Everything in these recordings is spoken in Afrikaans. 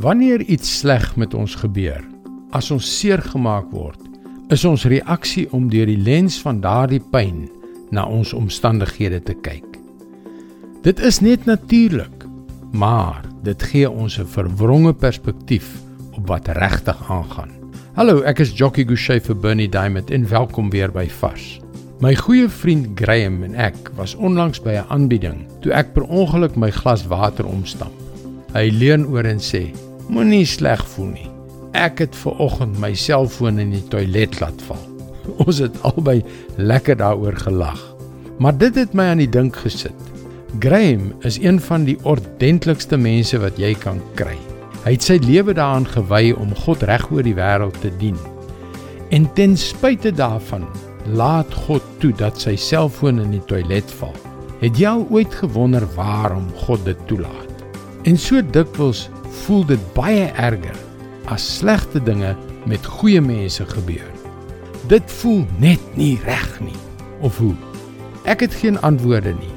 Wanneer iets sleg met ons gebeur, as ons seer gemaak word, is ons reaksie om deur die lens van daardie pyn na ons omstandighede te kyk. Dit is net natuurlik, maar dit gee ons 'n verwronge perspektief op wat regtig aangaan. Hallo, ek is Jockey Gouchee vir Bernie Diamond en welkom weer by Vars. My goeie vriend Graham en ek was onlangs by 'n aanbieding toe ek per ongeluk my glas water omstamp. Hy leun oor en sê: Moenie sleg voel nie. Ek het ver oggend my selfoon in die toilet laat val. Ons het albei lekker daaroor gelag. Maar dit het my aan die dink gesit. Graham is een van die ordentlikste mense wat jy kan kry. Hy het sy lewe daaraan gewy om God reg oor die wêreld te dien. En ten spyte daarvan laat God toe dat sy selfoon in die toilet val. Het jy al ooit gewonder waarom God dit toelaat? En so dikwels voel dit baie erger as slegte dinge met goeie mense gebeur. Dit voel net nie reg nie. Of hoe? Ek het geen antwoorde nie.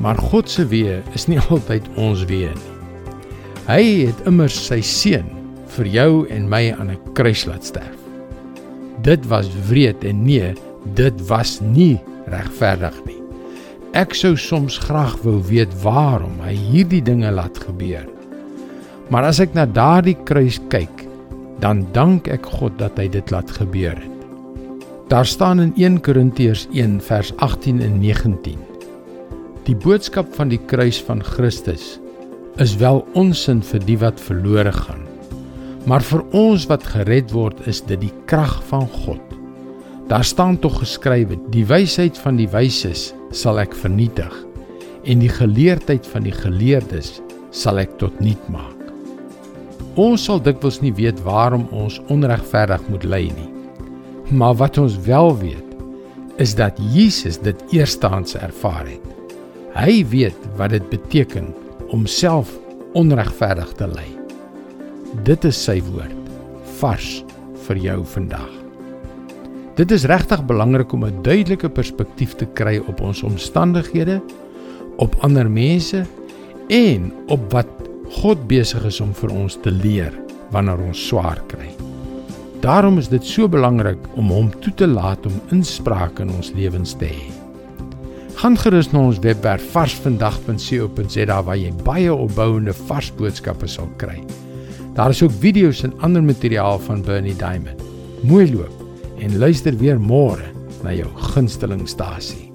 Maar God se weë is nie altyd ons weë nie. Hy het immers sy seun vir jou en my aan 'n kruis laat sterf. Dit was wreed en nee, dit was nie regverdig nie. Ek sou soms graag wou weet waarom hy hierdie dinge laat gebeur. Maar as ek na daardie kruis kyk, dan dank ek God dat hy dit laat gebeur het. Daar staan in 1 Korintiërs 1 vers 18 en 19. Die boodskap van die kruis van Christus is wel onsin vir die wat verlore gaan. Maar vir ons wat gered word, is dit die krag van God. Daar staan tog geskrywe: Die wysheid van die wyses sal ek vernietig en die geleerdheid van die geleerdes sal ek tot niet maak. Ons sal dikwels nie weet waarom ons onregverdig moet ly nie. Maar wat ons wel weet, is dat Jesus dit eerstehands ervaar het. Hy weet wat dit beteken om self onregverdig te ly. Dit is sy woord vars vir jou vandag. Dit is regtig belangrik om 'n duidelike perspektief te kry op ons omstandighede, op ander mense en op wat God besig is om vir ons te leer wanneer ons swaar kry. Daarom is dit so belangrik om hom toe te laat om inspraak in ons lewens te hê. Gaan gerus na ons webwerf varsvandag.co.za waar jy baie opbouende vars boodskappe sal kry. Daar is ook video's en ander materiaal van Bernie Diamond. Mooi loop en luister weer môre na jou gunstelingstasie.